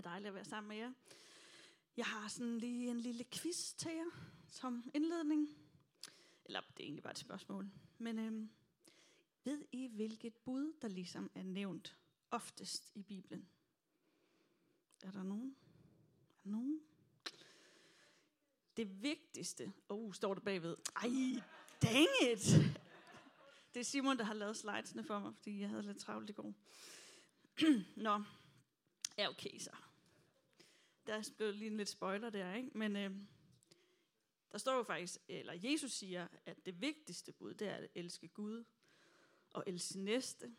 Det er dejligt at være sammen med jer. Jeg har sådan lige en lille quiz til jer som indledning. Eller det er egentlig bare et spørgsmål. Men øhm, ved I, hvilket bud, der ligesom er nævnt oftest i Bibelen? Er der nogen? Er der nogen? Det vigtigste, oh, står der bagved. Ej, dang it! Det er Simon, der har lavet slidesene for mig, fordi jeg havde lidt travlt i går. Nå, ja okay så. Der blev lige en lidt spoiler der, ikke? Men øh, der står jo faktisk, eller Jesus siger, at det vigtigste bud, det er at elske Gud og elske næste.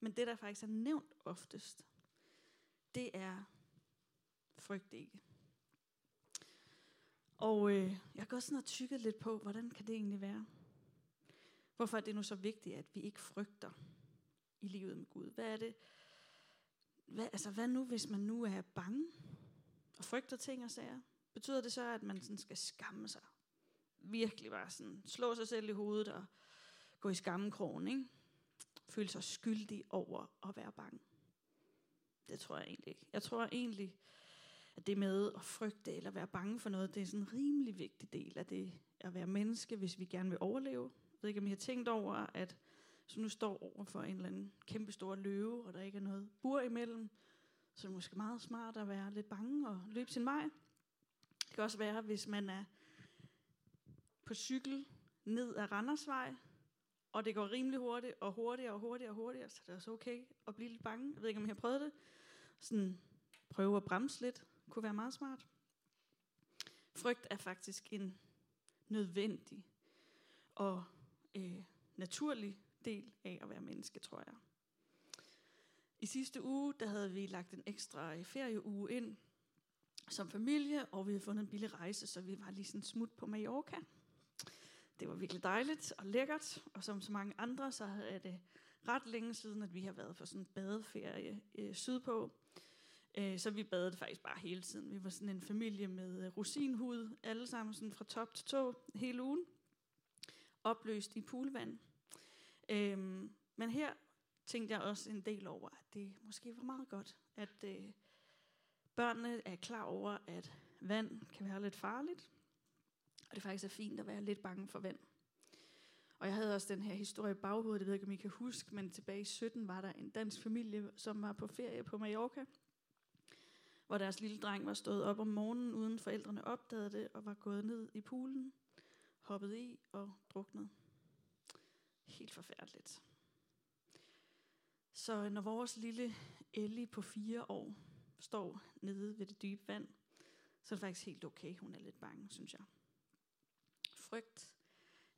Men det, der faktisk er nævnt oftest, det er frygt ikke. Og øh, jeg går sådan og tykket lidt på, hvordan kan det egentlig være? Hvorfor er det nu så vigtigt, at vi ikke frygter i livet med Gud? Hvad er det? Hvad, altså, hvad nu, hvis man nu er bange og frygter ting og sager? Betyder det så, at man sådan skal skamme sig? Virkelig bare sådan slå sig selv i hovedet og gå i skammekrogen, ikke? Føle sig skyldig over at være bange. Det tror jeg egentlig ikke. Jeg tror egentlig, at det med at frygte eller være bange for noget, det er sådan en rimelig vigtig del af det at være menneske, hvis vi gerne vil overleve. Jeg ved ikke, om I har tænkt over, at så nu står over for en eller anden kæmpe stor løve, og der ikke er noget bur imellem, så er det måske meget smart at være lidt bange og løbe sin vej. Det kan også være, hvis man er på cykel ned ad Randersvej, og det går rimelig hurtigt, og hurtigere og hurtigere og hurtigere, så det er også okay at blive lidt bange. Jeg ved ikke, om jeg har prøvet det. Sådan prøve at bremse lidt, kunne være meget smart. Frygt er faktisk en nødvendig og øh, naturlig del af at være menneske, tror jeg. I sidste uge, der havde vi lagt en ekstra øh, ferieuge ind som familie, og vi havde fundet en billig rejse, så vi var lige sådan smut på Mallorca. Det var virkelig dejligt og lækkert, og som så mange andre, så er det ret længe siden, at vi har været på sådan en badeferie øh, sydpå. Øh, så vi badede faktisk bare hele tiden. Vi var sådan en familie med øh, rosinhud, alle sammen sådan fra top til tå hele ugen. Opløst i poolvand. Øh, men her tænkte jeg også en del over, at det måske var meget godt, at øh, børnene er klar over, at vand kan være lidt farligt, og det faktisk er fint at være lidt bange for vand. Og jeg havde også den her historie i baghovedet, det ved jeg ikke, om I kan huske, men tilbage i 17 var der en dansk familie, som var på ferie på Mallorca, hvor deres lille dreng var stået op om morgenen, uden forældrene opdagede det, og var gået ned i poolen, hoppet i og druknet. Helt forfærdeligt. Så når vores lille Ellie på fire år står nede ved det dybe vand, så er det faktisk helt okay. Hun er lidt bange, synes jeg. Frygt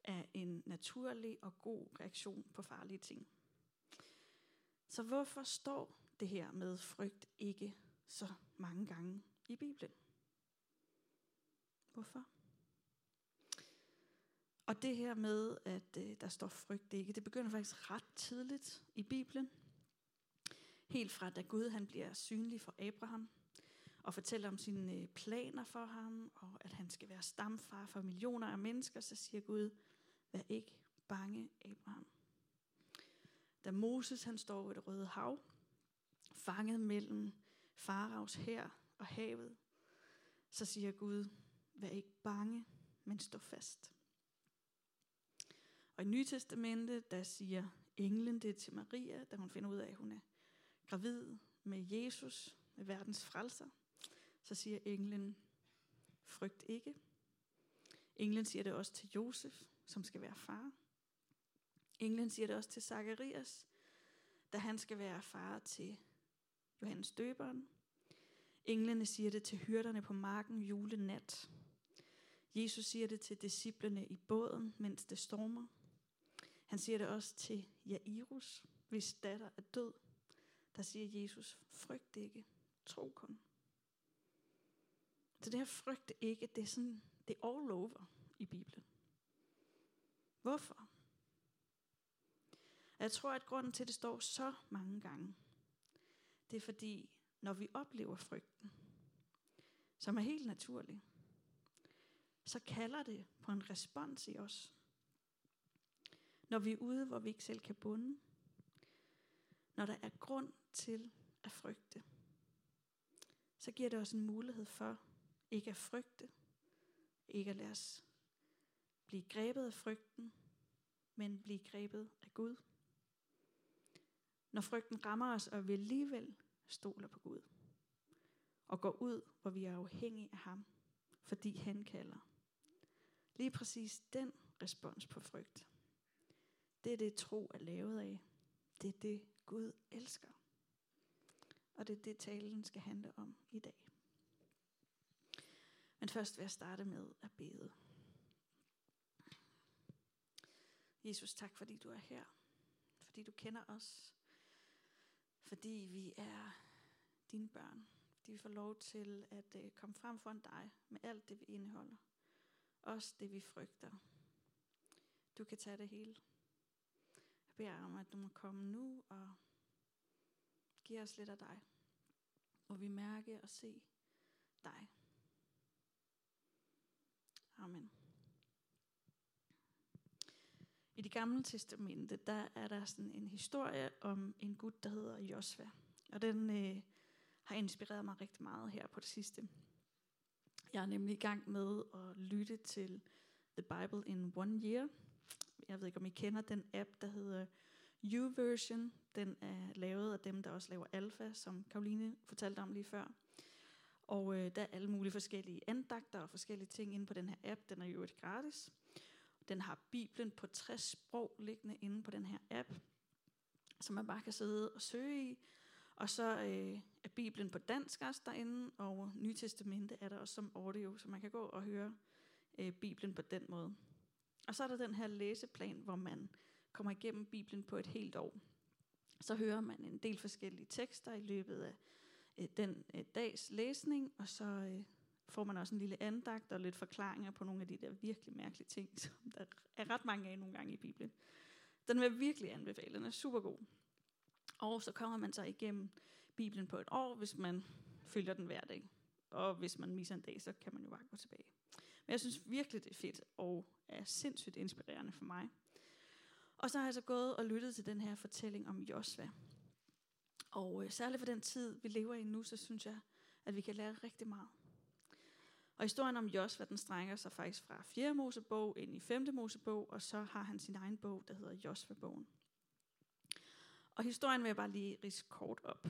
er en naturlig og god reaktion på farlige ting. Så hvorfor står det her med frygt ikke så mange gange i Bibelen? Hvorfor? Og det her med, at øh, der står frygt ikke, det begynder faktisk ret tidligt i Bibelen. Helt fra da Gud han bliver synlig for Abraham, og fortæller om sine øh, planer for ham, og at han skal være stamfar for millioner af mennesker, så siger Gud, vær ikke bange, Abraham. Da Moses han står ved det røde hav, fanget mellem faraos her og havet, så siger Gud, vær ikke bange, men stå fast. Og i Nye Testamente, der siger englen det til Maria, da hun finder ud af, at hun er gravid med Jesus, med verdens frelser. Så siger englen, frygt ikke. Englen siger det også til Josef, som skal være far. Englen siger det også til Zakarias, da han skal være far til Johannes døberen. Englene siger det til hyrderne på marken julenat. Jesus siger det til disciplene i båden, mens det stormer. Han siger det også til Jairus, hvis datter er død. Der siger Jesus, frygt ikke, tro kun. Så det her frygt ikke, det er sådan, det er all over i Bibelen. Hvorfor? Jeg tror, at grunden til, at det står så mange gange, det er fordi, når vi oplever frygten, som er helt naturlig, så kalder det på en respons i os. Når vi er ude, hvor vi ikke selv kan bunde. Når der er grund til at frygte, så giver det os en mulighed for ikke at frygte, ikke at lade os blive grebet af frygten, men blive grebet af Gud. Når frygten rammer os, og vi alligevel stoler på Gud, og går ud, hvor vi er afhængige af ham, fordi han kalder. Lige præcis den respons på frygt. Det er det, tro er lavet af. Det er det, Gud elsker. Og det er det, talen skal handle om i dag. Men først vil jeg starte med at bede. Jesus, tak fordi du er her. Fordi du kender os. Fordi vi er dine børn. Fordi vi får lov til at øh, komme frem foran dig med alt det, vi indeholder. Også det, vi frygter. Du kan tage det hele. Jeg beder om, at du må komme nu og give os lidt af dig. Og vi mærke og se dig. Amen. I det gamle testamente, der er der sådan en historie om en gut, der hedder Josva. Og den øh, har inspireret mig rigtig meget her på det sidste. Jeg er nemlig i gang med at lytte til The Bible in One Year. Jeg ved ikke, om I kender den app, der hedder YouVersion. Den er lavet af dem, der også laver Alpha, som Karoline fortalte om lige før. Og øh, der er alle mulige forskellige andagter og forskellige ting inde på den her app. Den er jo et gratis. Den har Bibelen på 60 sprog liggende inde på den her app, som man bare kan sidde og søge i. Og så øh, er Bibelen på dansk også derinde, og Nytestamente er der også som audio, så man kan gå og høre øh, Bibelen på den måde. Og så er der den her læseplan, hvor man kommer igennem Bibelen på et helt år. Så hører man en del forskellige tekster i løbet af øh, den øh, dags læsning, og så øh, får man også en lille andagt og lidt forklaringer på nogle af de der virkelig mærkelige ting, som der er ret mange af nogle gange i Bibelen. Den vil jeg virkelig anbefale, den er super god. Og så kommer man så igennem Bibelen på et år, hvis man følger den hver dag. Og hvis man misser en dag, så kan man jo bare gå tilbage. Men jeg synes virkelig, det er fedt og er sindssygt inspirerende for mig. Og så har jeg så gået og lyttet til den her fortælling om Josva. Og øh, særligt for den tid, vi lever i nu, så synes jeg, at vi kan lære rigtig meget. Og historien om Josva, den strækker sig faktisk fra 4. Mosebog ind i 5. Mosebog, og så har han sin egen bog, der hedder Josva-bogen. Og historien vil jeg bare lige rise kort op.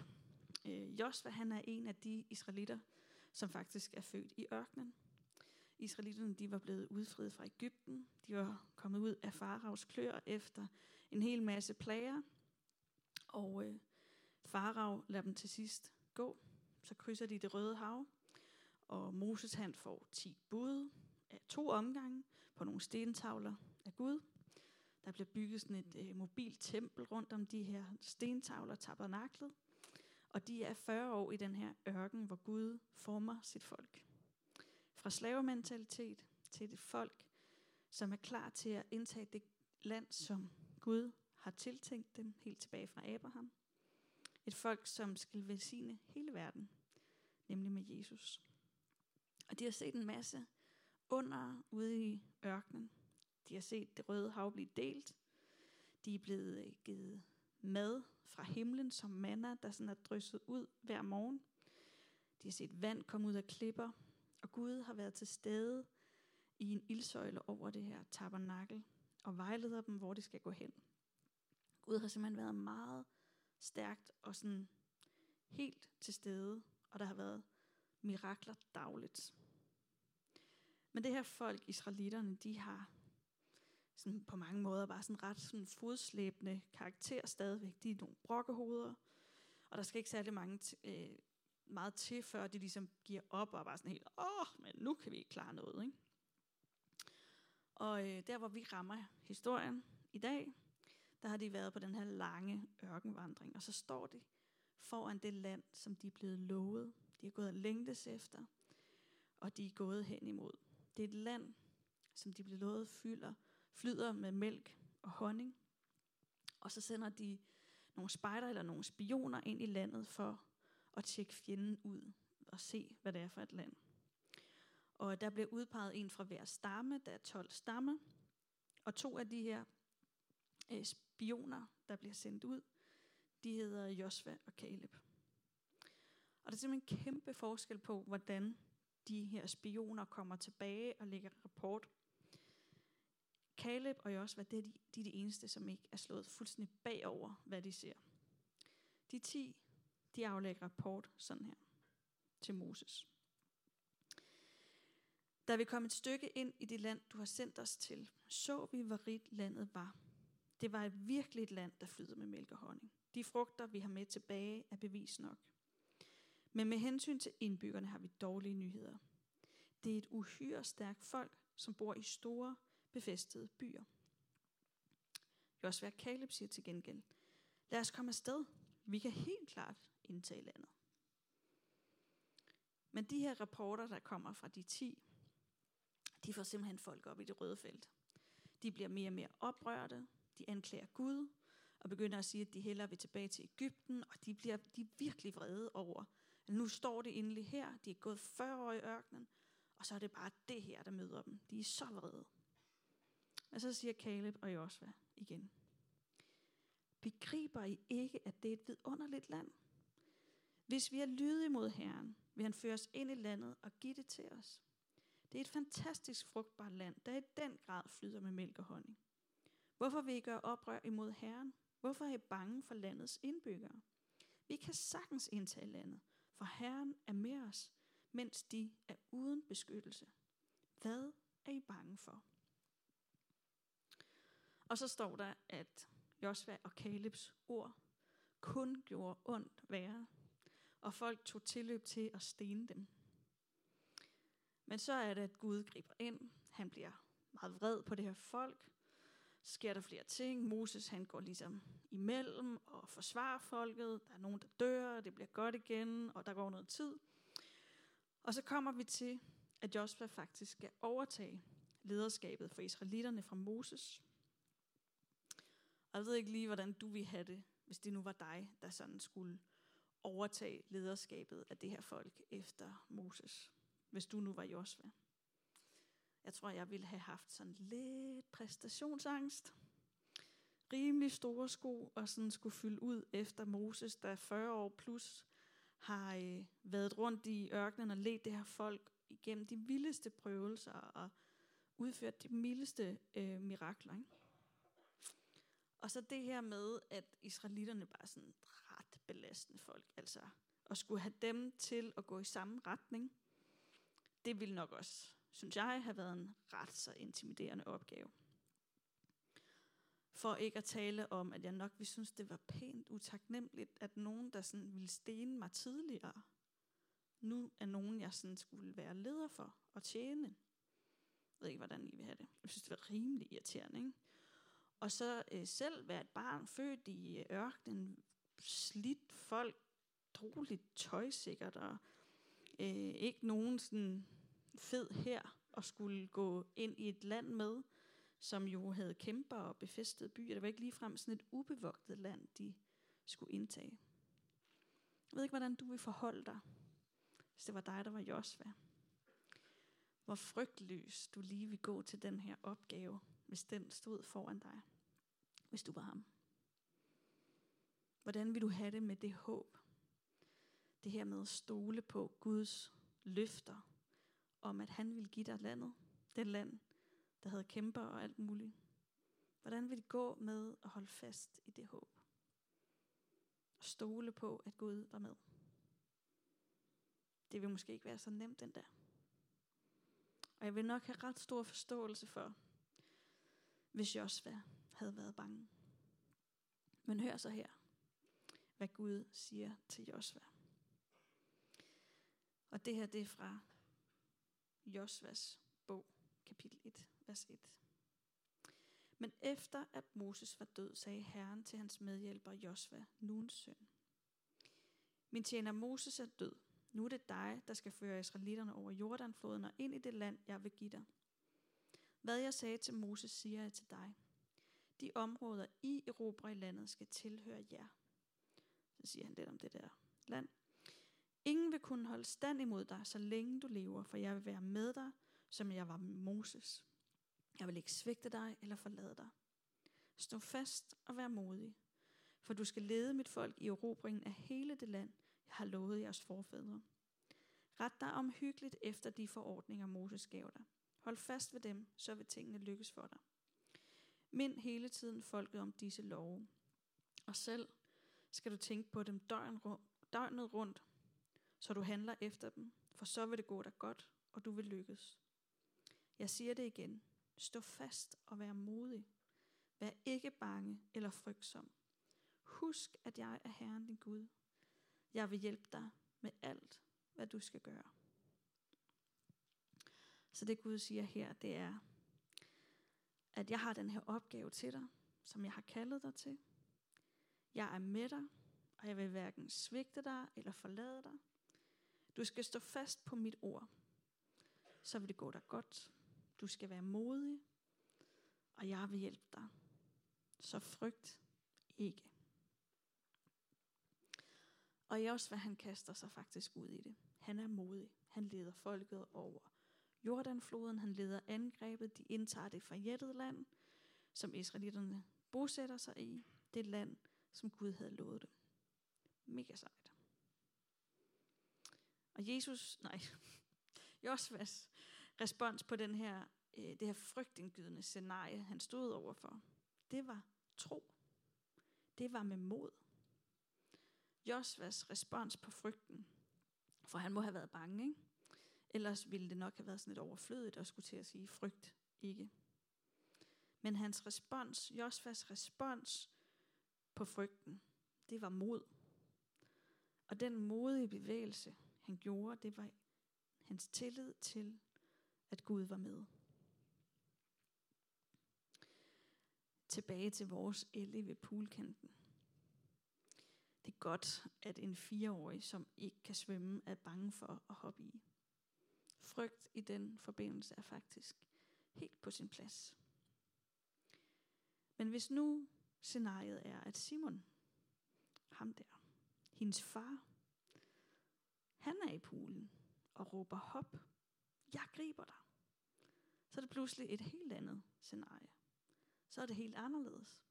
Øh, Josva, han er en af de israelitter, som faktisk er født i ørkenen. Israelitterne de var blevet udfriet fra Ægypten. De var kommet ud af faraos klør efter en hel masse plager. Og øh, farao lader dem til sidst gå. Så krydser de det røde hav. Og Moses han får 10 bud af to omgange på nogle stentavler af Gud. Der bliver bygget sådan et øh, mobilt tempel rundt om de her stentavler, tabernaklet. Og de er 40 år i den her ørken, hvor Gud former sit folk. Fra slavementalitet til et folk, som er klar til at indtage det land, som Gud har tiltænkt dem helt tilbage fra Abraham. Et folk, som skal velsigne hele verden, nemlig med Jesus. Og de har set en masse under ude i ørkenen. De har set det røde hav blive delt. De er blevet øh, givet mad fra himlen som manna, der sådan er drysset ud hver morgen. De har set vand komme ud af klipper, Gud har været til stede i en ildsøjle over det her tabernakel og vejleder dem, hvor de skal gå hen. Gud har simpelthen været meget stærkt og sådan helt til stede, og der har været mirakler dagligt. Men det her folk, israelitterne, de har sådan på mange måder bare sådan ret sådan fodslæbende karakter stadigvæk. De er nogle brokkehoveder, og der skal ikke særlig mange øh, meget til, før de ligesom giver op og bare sådan helt, åh, men nu kan vi ikke klare noget. Ikke? Og øh, der, hvor vi rammer historien i dag, der har de været på den her lange ørkenvandring, og så står de foran det land, som de er blevet lovet. De er gået og længtes efter, og de er gået hen imod. Det er et land, som de blev lovet fylder, flyder med mælk og honning. Og så sender de nogle spejder eller nogle spioner ind i landet for at tjekke fjenden ud og se, hvad det er for et land. Og der bliver udpeget en fra hver stamme, der er 12 stammer. Og to af de her øh, spioner, der bliver sendt ud, de hedder Josva og Caleb. Og der er simpelthen en kæmpe forskel på, hvordan de her spioner kommer tilbage og lægger rapport. Caleb og Josva, det er de, de er de eneste, som ikke er slået fuldstændig bagover, hvad de ser. De ti, de aflægger rapport sådan her til Moses. Da vi kom et stykke ind i det land, du har sendt os til, så vi, hvor rigt landet var. Det var et virkeligt land, der flyder med mælk og honning. De frugter, vi har med tilbage, er bevis nok. Men med hensyn til indbyggerne har vi dårlige nyheder. Det er et uhyre stærkt folk, som bor i store, befæstede byer. Josua Kaleb siger til gengæld, lad os komme afsted. Vi kan helt klart indtage landet. Men de her rapporter, der kommer fra de 10, de får simpelthen folk op i det røde felt. De bliver mere og mere oprørte, de anklager Gud, og begynder at sige, at de hellere vil tilbage til Ægypten, og de bliver de er virkelig vrede over, at nu står det endelig her, de er gået 40 år i ørkenen, og så er det bare det her, der møder dem. De er så vrede. Og så siger Caleb og Josva igen, begriber I ikke, at det er et vidunderligt land? Hvis vi er lydige mod Herren, vil han føre os ind i landet og give det til os. Det er et fantastisk frugtbart land, der i den grad flyder med mælk og honning. Hvorfor vil I gøre oprør imod Herren? Hvorfor er I bange for landets indbyggere? Vi kan sagtens indtage landet, for Herren er med os, mens de er uden beskyttelse. Hvad er I bange for? Og så står der, at Josva og Kalebs ord kun gjorde ondt værre, og folk tog tilløb til at stene dem. Men så er det, at Gud griber ind. Han bliver meget vred på det her folk. Så sker der flere ting. Moses han går ligesom imellem og forsvarer folket. Der er nogen, der dør, det bliver godt igen, og der går noget tid. Og så kommer vi til, at Josua faktisk skal overtage lederskabet for israelitterne fra Moses. Og jeg ved ikke lige, hvordan du ville have det, hvis det nu var dig, der sådan skulle overtage lederskabet af det her folk efter Moses. Hvis du nu var Josua. Jeg tror, jeg ville have haft sådan lidt præstationsangst. Rimelig store sko, og sådan skulle fylde ud efter Moses, der 40 år plus har øh, været rundt i ørkenen og let det her folk igennem de vildeste prøvelser og udført de mildeste øh, mirakler. Ikke? Og så det her med, at israelitterne bare sådan belastende folk, altså at skulle have dem til at gå i samme retning, det ville nok også, synes jeg, have været en ret så intimiderende opgave. For ikke at tale om, at jeg nok ville synes, det var pænt utaknemmeligt, at nogen, der sådan ville stene mig tidligere, nu er nogen, jeg sådan skulle være leder for og tjene. Jeg ved ikke, hvordan I vil have det. Jeg synes, det var rimelig irriterende. Ikke? Og så øh, selv være et barn født i øh, ørkenen, slidt folk, troligt tøjsikkert, og øh, ikke nogen sådan fed her og skulle gå ind i et land med, som jo havde kæmper og befæstede byer. Det var ikke ligefrem sådan et ubevogtet land, de skulle indtage. Jeg ved ikke, hvordan du vil forholde dig, hvis det var dig, der var Josva. Hvor frygtløs du lige vil gå til den her opgave, hvis den stod foran dig, hvis du var ham. Hvordan vil du have det med det håb? Det her med at stole på Guds løfter om, at han vil give dig landet. Det land, der havde kæmper og alt muligt. Hvordan vil det gå med at holde fast i det håb? Og stole på, at Gud var med. Det vil måske ikke være så nemt den der. Og jeg vil nok have ret stor forståelse for, hvis Josva havde været bange. Men hør så her, hvad Gud siger til Josva. Og det her, det er fra Josvas bog, kapitel 1, vers 1. Men efter at Moses var død, sagde Herren til hans medhjælper Josva, Nuns søn. Min tjener Moses er død. Nu er det dig, der skal føre israelitterne over Jordanfloden og ind i det land, jeg vil give dig. Hvad jeg sagde til Moses, siger jeg til dig. De områder, I erobrer i landet, skal tilhøre jer. Så siger han lidt om det der land. Ingen vil kunne holde stand imod dig, så længe du lever, for jeg vil være med dig, som jeg var med Moses. Jeg vil ikke svigte dig eller forlade dig. Stå fast og vær modig, for du skal lede mit folk i erobringen af hele det land, jeg har lovet jeres forfædre. Ret dig omhyggeligt efter de forordninger, Moses gav dig. Hold fast ved dem, så vil tingene lykkes for dig. Mind hele tiden folket om disse love. Og selv skal du tænke på dem døgnet rundt, så du handler efter dem, for så vil det gå dig godt, og du vil lykkes. Jeg siger det igen. Stå fast og vær modig. Vær ikke bange eller frygtsom. Husk, at jeg er Herren din Gud. Jeg vil hjælpe dig med alt, hvad du skal gøre. Så det Gud siger her, det er, at jeg har den her opgave til dig, som jeg har kaldet dig til. Jeg er med dig, og jeg vil hverken svigte dig eller forlade dig. Du skal stå fast på mit ord, så vil det gå dig godt. Du skal være modig, og jeg vil hjælpe dig. Så frygt ikke. Og i også, hvad han kaster sig faktisk ud i det. Han er modig. Han leder folket over Jordanfloden. Han leder angrebet. De indtager det forjættede land, som israelitterne bosætter sig i. Det land, som Gud havde lovet dem. Mega sejt. Og Jesus, nej, Josvas respons på den her, øh, det her frygtindgydende scenarie, han stod overfor, det var tro. Det var med mod. Josvas respons på frygten, for han må have været bange, ikke? Ellers ville det nok have været sådan lidt overflødigt at skulle til at sige frygt ikke. Men hans respons, Josvas respons på frygten, det var mod. Og den modige bevægelse, han gjorde, det var hans tillid til, at Gud var med. Tilbage til vores elle ved poolkanten. Det er godt, at en fireårig, som ikke kan svømme, er bange for at hoppe i. Frygt i den forbindelse er faktisk helt på sin plads. Men hvis nu scenariet er, at Simon, ham der, hendes far, han er i poolen og råber hop, jeg griber dig. Så er det pludselig et helt andet scenarie. Så er det helt anderledes.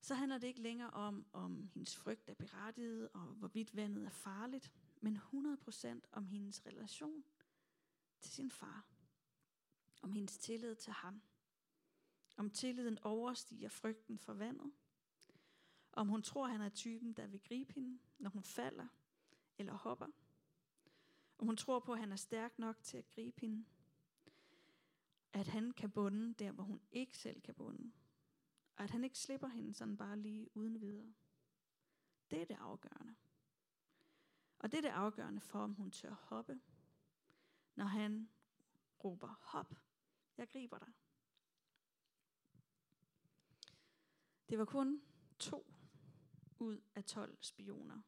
Så handler det ikke længere om, om hendes frygt er berettiget, og hvorvidt vandet er farligt, men 100% om hendes relation til sin far. Om hendes tillid til ham. Om tilliden overstiger frygten for vandet. Om hun tror, han er typen, der vil gribe hende, når hun falder eller hopper. Om hun tror på, at han er stærk nok til at gribe hende. At han kan bunde der, hvor hun ikke selv kan bunde. Og at han ikke slipper hende sådan bare lige uden videre. Det er det afgørende. Og det er det afgørende for, om hun tør hoppe, når han råber, hop, jeg griber dig. Det var kun to ud af 12 spioner,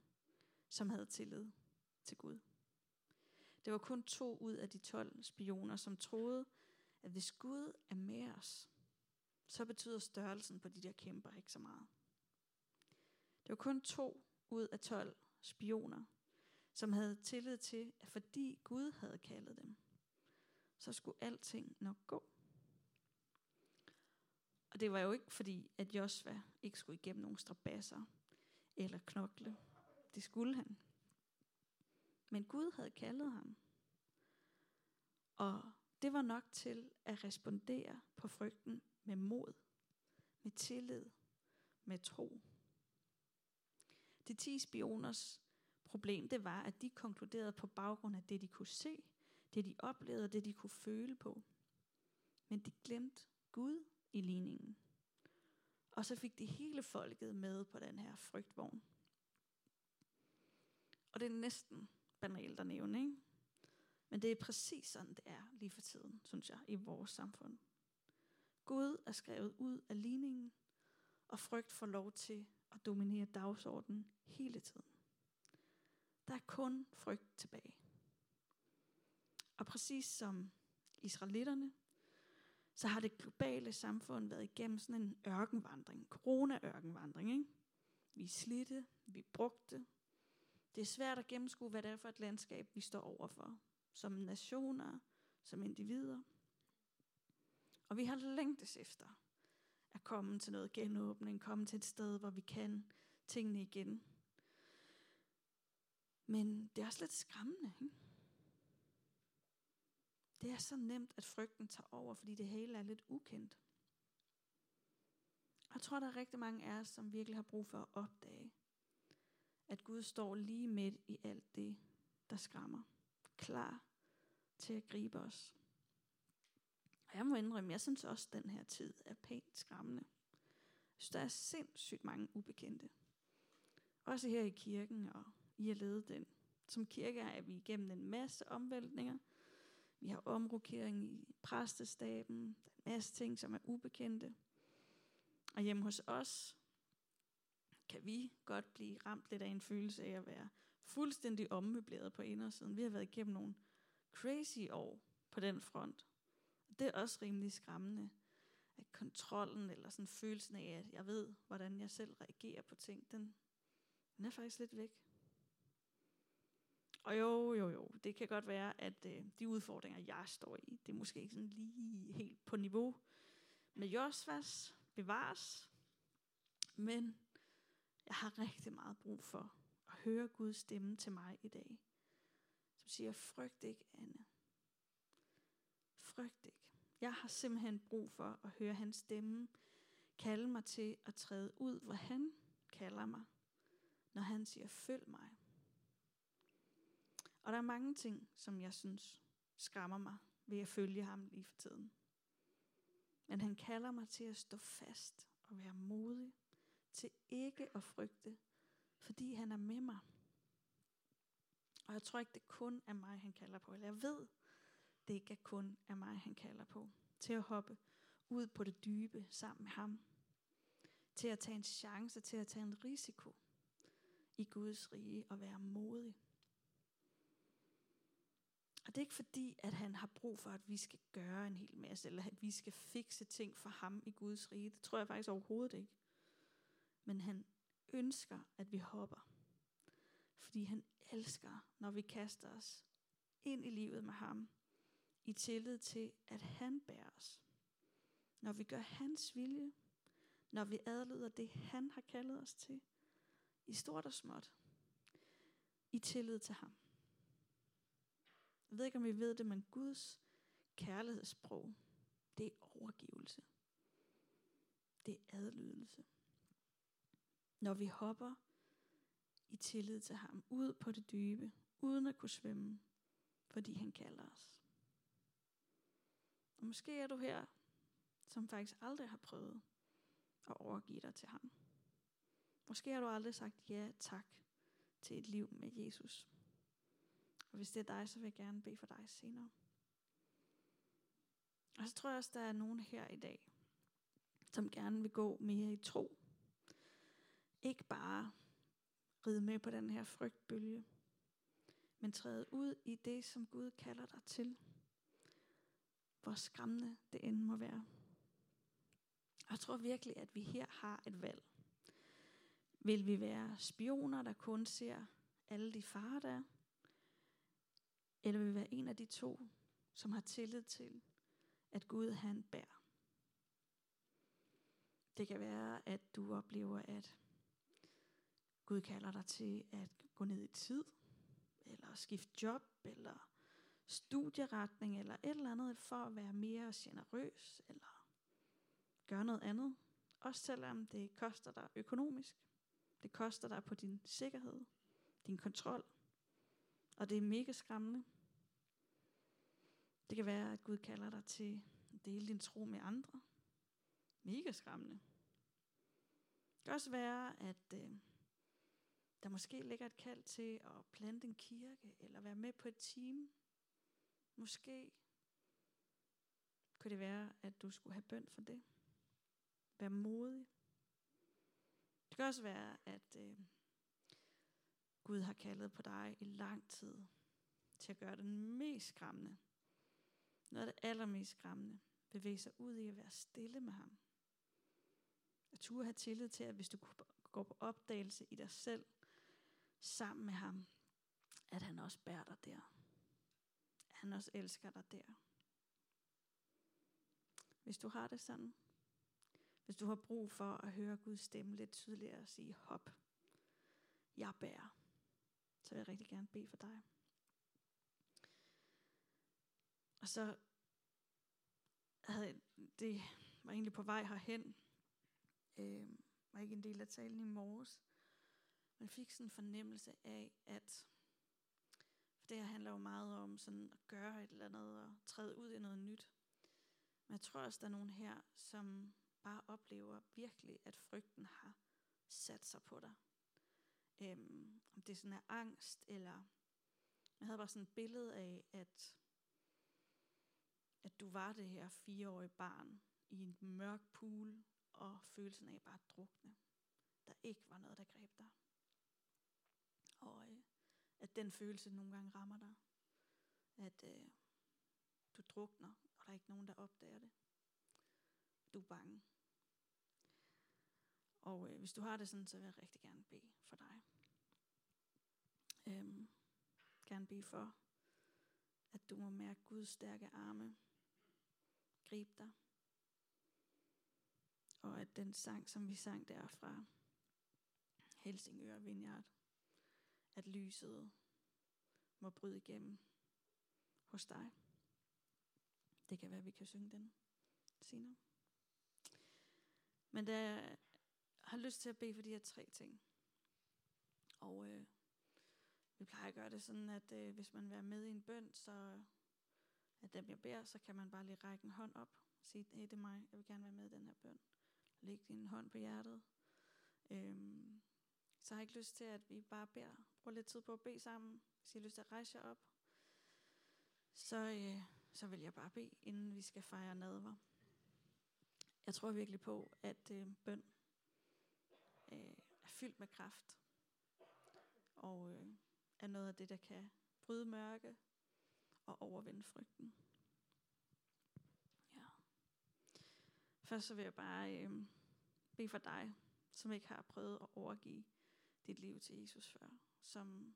som havde tillid til Gud. Det var kun to ud af de 12 spioner, som troede, at hvis Gud er med os, så betyder størrelsen på de der kæmper ikke så meget. Det var kun to ud af 12 spioner, som havde tillid til, at fordi Gud havde kaldet dem, så skulle alting nok gå. Og det var jo ikke fordi, at Josva ikke skulle igennem nogle strabasser eller knokle. Det skulle han. Men Gud havde kaldet ham. Og det var nok til at respondere på frygten med mod, med tillid, med tro. De ti spioners problem, det var, at de konkluderede på baggrund af det, de kunne se, det de oplevede, det de kunne føle på. Men de glemte Gud i ligningen. Og så fik de hele folket med på den her frygtvogn. Og det er næsten banalt at nævne, ikke? Men det er præcis sådan, det er lige for tiden, synes jeg, i vores samfund. Gud er skrevet ud af ligningen, og frygt får lov til at dominere dagsordenen hele tiden. Der er kun frygt tilbage. Og præcis som israelitterne, så har det globale samfund været igennem sådan en ørkenvandring, corona-ørkenvandring. Ikke? Vi er slidte, vi brugte. Det er svært at gennemskue, hvad det er for et landskab, vi står overfor. Som nationer, som individer. Og vi har længtes efter at komme til noget genåbning, komme til et sted, hvor vi kan tingene igen. Men det er også lidt skræmmende. Ikke? Det er så nemt, at frygten tager over, fordi det hele er lidt ukendt. Jeg tror, der er rigtig mange af os, som virkelig har brug for at opdage, at Gud står lige midt i alt det, der skræmmer. Klar til at gribe os. Og jeg må indrømme, jeg synes også, at den her tid er pænt skræmmende. Så der er sindssygt mange ubekendte. Også her i kirken, og I har ledet den. Som kirke er vi igennem en masse omvæltninger. Vi har omrokering i præstestaben. Der er en masse ting, som er ubekendte. Og hjemme hos os kan vi godt blive ramt lidt af en følelse af at være fuldstændig ommøbleret på indersiden. Vi har været igennem nogle crazy år på den front. Det er også rimelig skræmmende, at kontrollen eller sådan følelsen af, at jeg ved, hvordan jeg selv reagerer på ting, den, den er faktisk lidt væk. Og jo, jo, jo, det kan godt være, at øh, de udfordringer, jeg står i, det er måske ikke sådan lige helt på niveau med Josvas bevares. Men jeg har rigtig meget brug for at høre Guds stemme til mig i dag. Som siger, frygt ikke, Anne. Frygt ikke. Jeg har simpelthen brug for at høre hans stemme kalde mig til at træde ud, hvor han kalder mig, når han siger, følg mig. Og der er mange ting, som jeg synes skræmmer mig ved at følge ham lige for tiden. Men han kalder mig til at stå fast og være modig, til ikke at frygte, fordi han er med mig. Og jeg tror ikke, det kun er mig, han kalder på. Eller jeg ved, det ikke er kun er mig, han kalder på. Til at hoppe ud på det dybe sammen med ham. Til at tage en chance, til at tage en risiko i Guds rige og være modig. Og det er ikke fordi, at han har brug for, at vi skal gøre en hel masse, eller at vi skal fikse ting for ham i Guds rige. Det tror jeg faktisk overhovedet ikke. Men han ønsker, at vi hopper. Fordi han elsker, når vi kaster os ind i livet med ham, i tillid til, at han bærer os. Når vi gør hans vilje, når vi adlyder det, han har kaldet os til, i stort og småt, i tillid til ham. Jeg ved ikke, om I ved det, men Guds kærlighedssprog, det er overgivelse. Det er adlydelse. Når vi hopper i tillid til ham, ud på det dybe, uden at kunne svømme, fordi han kalder os. Og måske er du her, som faktisk aldrig har prøvet at overgive dig til ham. Måske har du aldrig sagt ja tak til et liv med Jesus. Og hvis det er dig, så vil jeg gerne bede for dig senere. Og så tror jeg også, der er nogen her i dag, som gerne vil gå mere i tro. Ikke bare ride med på den her frygtbølge, men træde ud i det, som Gud kalder dig til. Hvor skræmmende det end må være. Og jeg tror virkelig, at vi her har et valg. Vil vi være spioner, der kun ser alle de farer, der er? Eller vil vi være en af de to, som har tillid til, at Gud han bærer? Det kan være, at du oplever, at Gud kalder dig til at gå ned i tid, eller skifte job, eller studieretning, eller et eller andet, for at være mere generøs, eller gøre noget andet. Også selvom det koster dig økonomisk. Det koster dig på din sikkerhed, din kontrol. Og det er mega skræmmende. Det kan være, at Gud kalder dig til at dele din tro med andre. Mega skræmmende. Det kan også være, at øh, der måske ligger et kald til at plante en kirke, eller være med på et team. Måske kunne det være, at du skulle have bøn for det. Vær modig. Det kan også være, at øh, Gud har kaldet på dig i lang tid til at gøre den mest skræmmende. Noget af det allermest skræmmende. Bevæge sig ud i at være stille med ham. At turde have tillid til, at hvis du går på opdagelse i dig selv, sammen med ham, at han også bærer dig der. At han også elsker dig der. Hvis du har det sådan, hvis du har brug for at høre Guds stemme lidt tydeligere og sige hop, jeg bærer, så vil jeg rigtig gerne bede for dig. Og så havde det var egentlig på vej herhen. Øh, var ikke en del af talen i morges. Men fik sådan en fornemmelse af, at for det her handler jo meget om sådan at gøre et eller andet og træde ud i noget nyt. Men jeg tror også, der er nogen her, som bare oplever virkelig, at frygten har sat sig på dig. Øhm, om det sådan er angst, eller jeg havde bare sådan et billede af, at, at du var det her fireårige barn i en mørk pool, og følelsen af bare at drukne. Der ikke var noget, der greb dig. Og øh, at den følelse nogle gange rammer dig. At øh, du drukner, og der er ikke nogen, der opdager det. Du er bange. Og øh, hvis du har det sådan, så vil jeg rigtig gerne bede for dig. Øhm, gerne bede for, at du må mærke Guds stærke arme gribe dig. Og at den sang, som vi sang derfra, Helsingør Vineyard, at lyset må bryde igennem hos dig. Det kan være, at vi kan synge den senere. Men da har lyst til at bede for de her tre ting, og øh, vi plejer at gøre det sådan, at øh, hvis man vil være med i en bøn, så at dem jeg beder, så kan man bare lige række en hånd op og sige, hey, det er mig, jeg vil gerne være med i den her bøn. Læg din hånd på hjertet. Øhm, så har jeg ikke lyst til, at vi bare beder. Brug lidt tid på at bede sammen. Hvis I har lyst til at rejse jer op, så, øh, så vil jeg bare bede, inden vi skal fejre nadver. Jeg tror virkelig på, at øh, bøn øh, er fyldt med kraft. Og øh, er noget af det, der kan bryde mørke og overvinde frygten. Ja. Først så vil jeg bare øh, bede for dig, som ikke har prøvet at overgive dit liv til Jesus før. Som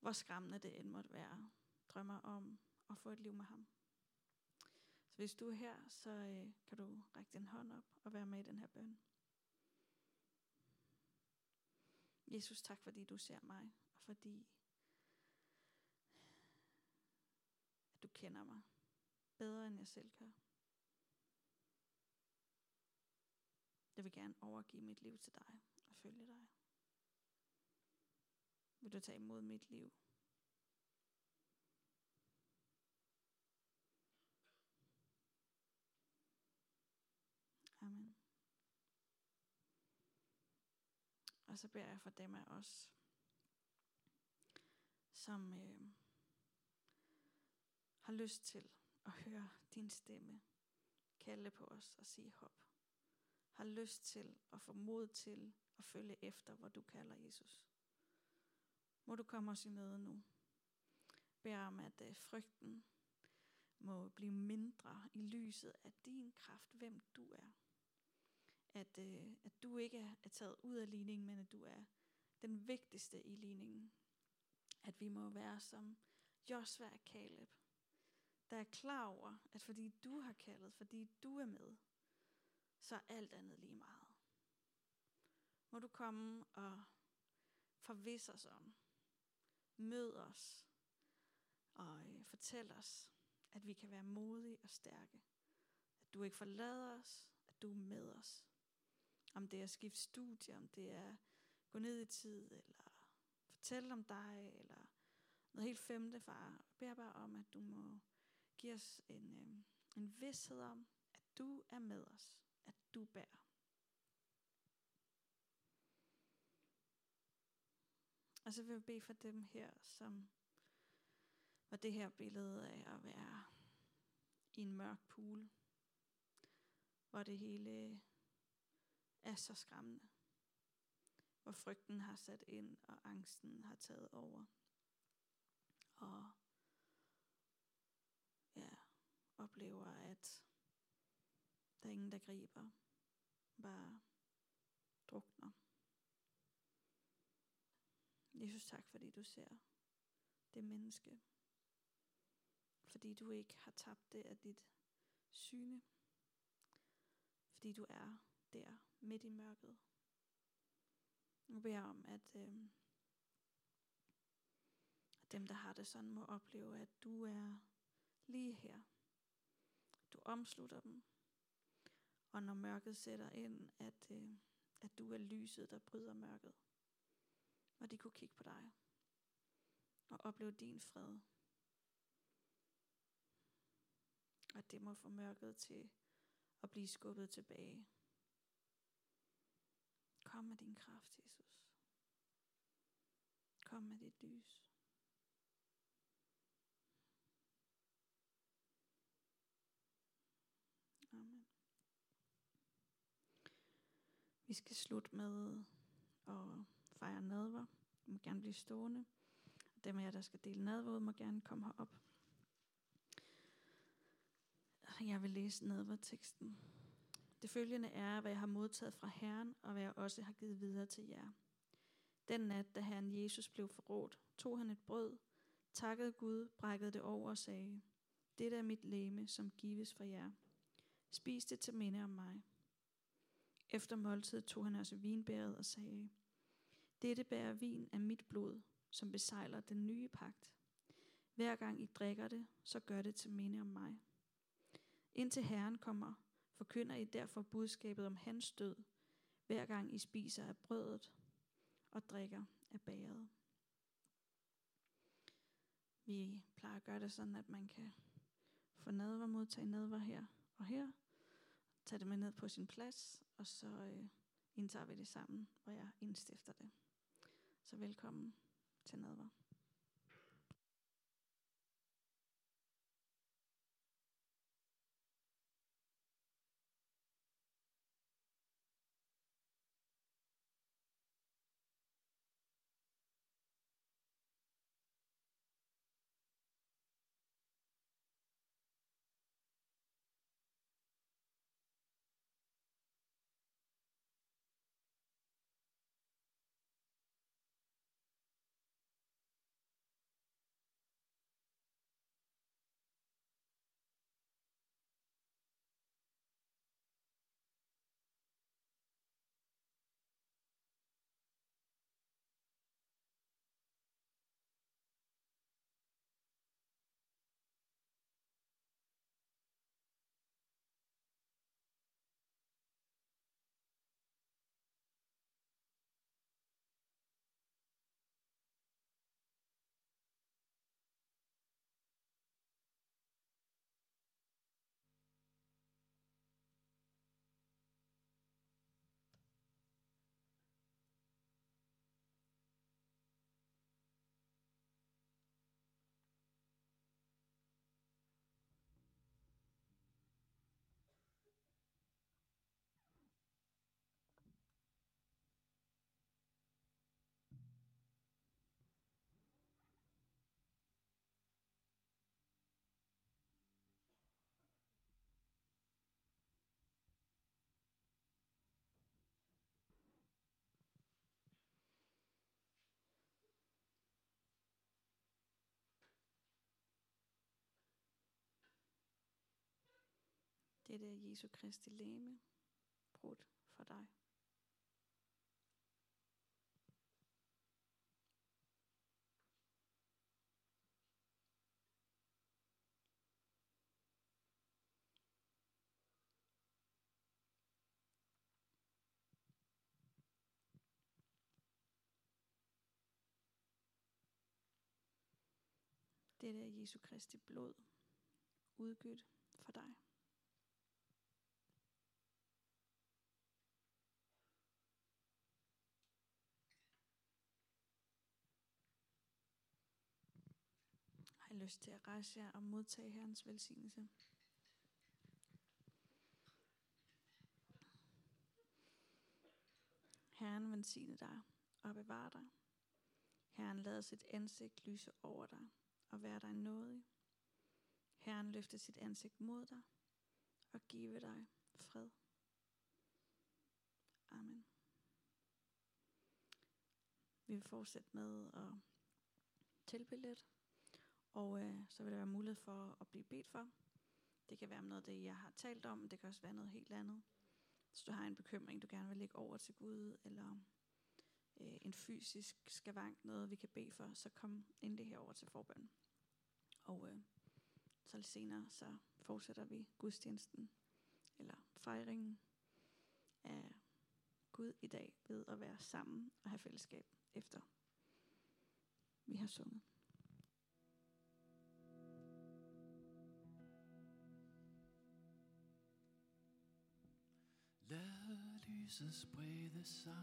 hvor skræmmende det end måtte være, drømmer om at få et liv med ham. Så hvis du er her, så øh, kan du række din hånd op og være med i den her bøn. Jesus, tak fordi du ser mig, og fordi at du kender mig bedre end jeg selv gør. Jeg vil gerne overgive mit liv til dig og følge dig. Vil du tage imod mit liv? Amen. Og så beder jeg for dem af os, som øh, har lyst til at høre din stemme kalde på os og sige hop. Har lyst til at få mod til at følge efter, hvor du kalder Jesus. Må du komme os i møde nu. Bær om, at øh, frygten må blive mindre i lyset af din kraft, hvem du er. At, øh, at du ikke er taget ud af ligningen, men at du er den vigtigste i ligningen. At vi må være som Josva og Caleb, der er klar over, at fordi du har kaldet, fordi du er med, så er alt andet lige meget. Må du komme og forvisse os om, mød os og øh, fortæl os, at vi kan være modige og stærke. At du ikke forlader os, at du er med os. Om det er at skifte studie, om det er gå ned i tid, eller fortælle om dig, eller noget helt femte, far. Jeg beder bare om, at du må give os en, øh, en vidshed om, at du er med os, at du bærer. Og så vil jeg bede for dem her, som var det her billede af at være i en mørk pool, hvor det hele er så skræmmende. Hvor frygten har sat ind, og angsten har taget over. Og ja, oplever, at der er ingen, der griber. Bare drukner. Jesus, tak fordi du ser det menneske. Fordi du ikke har tabt det af dit syne. Fordi du er der midt i mørket. Nu beder jeg om, at, øh, Dem, der har det sådan, må opleve, at du er lige her. Du omslutter dem. Og når mørket sætter ind, at, øh, at du er lyset, der bryder mørket. Og de kunne kigge på dig. Og opleve din fred. Og det må få mørket til at blive skubbet tilbage. Kom med din kraft, Jesus. Kom med dit lys. Amen. Vi skal slutte med at fejre nadver. Du må gerne blive stående. Dem af jer, der skal dele nadver, må gerne komme herop. Jeg vil læse nadverteksten. Det følgende er, hvad jeg har modtaget fra Herren, og hvad jeg også har givet videre til jer. Den nat, da Herren Jesus blev forrådt, tog han et brød, takkede Gud, brækkede det over og sagde, Dette er mit læme, som gives for jer. Spis det til minde om mig. Efter måltid tog han også vinbæret og sagde, Dette bærer vin af mit blod, som besejler den nye pagt. Hver gang I drikker det, så gør det til minde om mig. Indtil Herren kommer, forkynder I derfor budskabet om hans død, hver gang I spiser af brødet og drikker af bæret. Vi plejer at gøre det sådan, at man kan få nadver, modtage nadver her og her, tage det med ned på sin plads, og så øh, indtager vi det sammen, hvor jeg indstifter det. Så velkommen til nadver. Dette er Jesu Kristi læme, brudt for dig. Dette er Jesu Kristi blod, udgydt for dig. Har I lyst til at rejse jer og modtage Herrens velsignelse? Herren velsigne dig og bevare dig. Herren lader sit ansigt lyse over dig og være dig nådig. Herren løfter sit ansigt mod dig og give dig fred. Amen. Vi vil fortsætte med at tilbede lidt, og øh, så vil der være mulighed for at blive bedt for. Det kan være noget af det, jeg har talt om, det kan også være noget helt andet. Hvis du har en bekymring, du gerne vil lægge over til Gud, eller øh, en fysisk skavank, noget vi kan bede for, så kom endelig herover til forbøn. Og øh, så lidt senere, så fortsætter vi gudstjenesten, eller fejringen af Gud i dag, ved at være sammen og have fællesskab efter vi har sunget. Jesus lyset sprede sig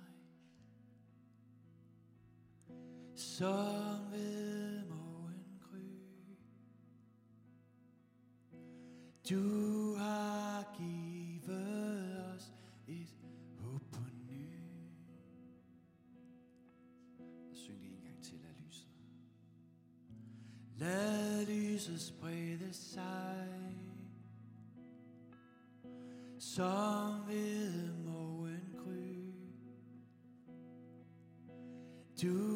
Som ved morgen gry. Du har givet os et håb på ny. Og syng det en gang til. Af lyset. Lad lyset sprede sig. Som ved Du